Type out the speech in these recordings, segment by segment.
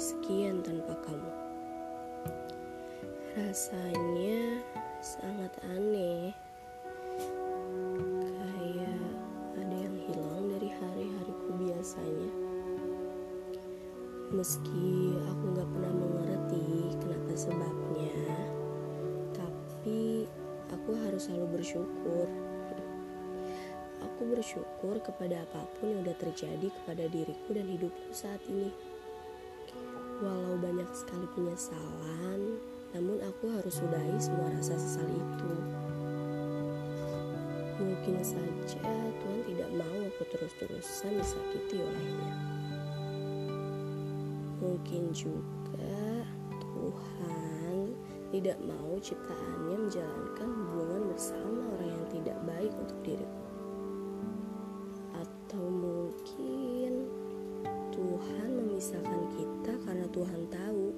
sekian tanpa kamu. Rasanya sangat aneh. Kayak ada yang hilang dari hari-hariku biasanya. Meski aku gak pernah mengerti kenapa sebabnya, tapi aku harus selalu bersyukur. Aku bersyukur kepada apa pun yang sudah terjadi kepada diriku dan hidupku saat ini. Walau banyak sekali penyesalan, namun aku harus sudahi semua rasa sesal itu. Mungkin saja Tuhan tidak mau aku terus-terusan disakiti olehnya. Mungkin juga Tuhan tidak mau ciptaannya menjalankan hubungan Tuhan memisahkan kita karena Tuhan tahu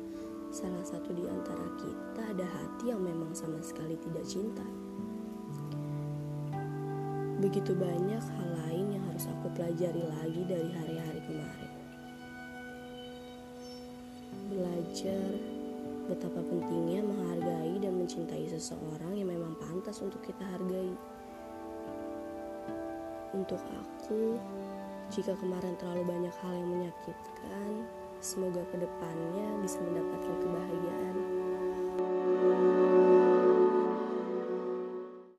salah satu di antara kita ada hati yang memang sama sekali tidak cinta. Begitu banyak hal lain yang harus aku pelajari lagi dari hari-hari kemarin. Belajar betapa pentingnya menghargai dan mencintai seseorang yang memang pantas untuk kita hargai. Untuk aku, jika kemarin terlalu banyak hal yang menyakitkan, semoga ke depannya bisa mendapatkan kebahagiaan.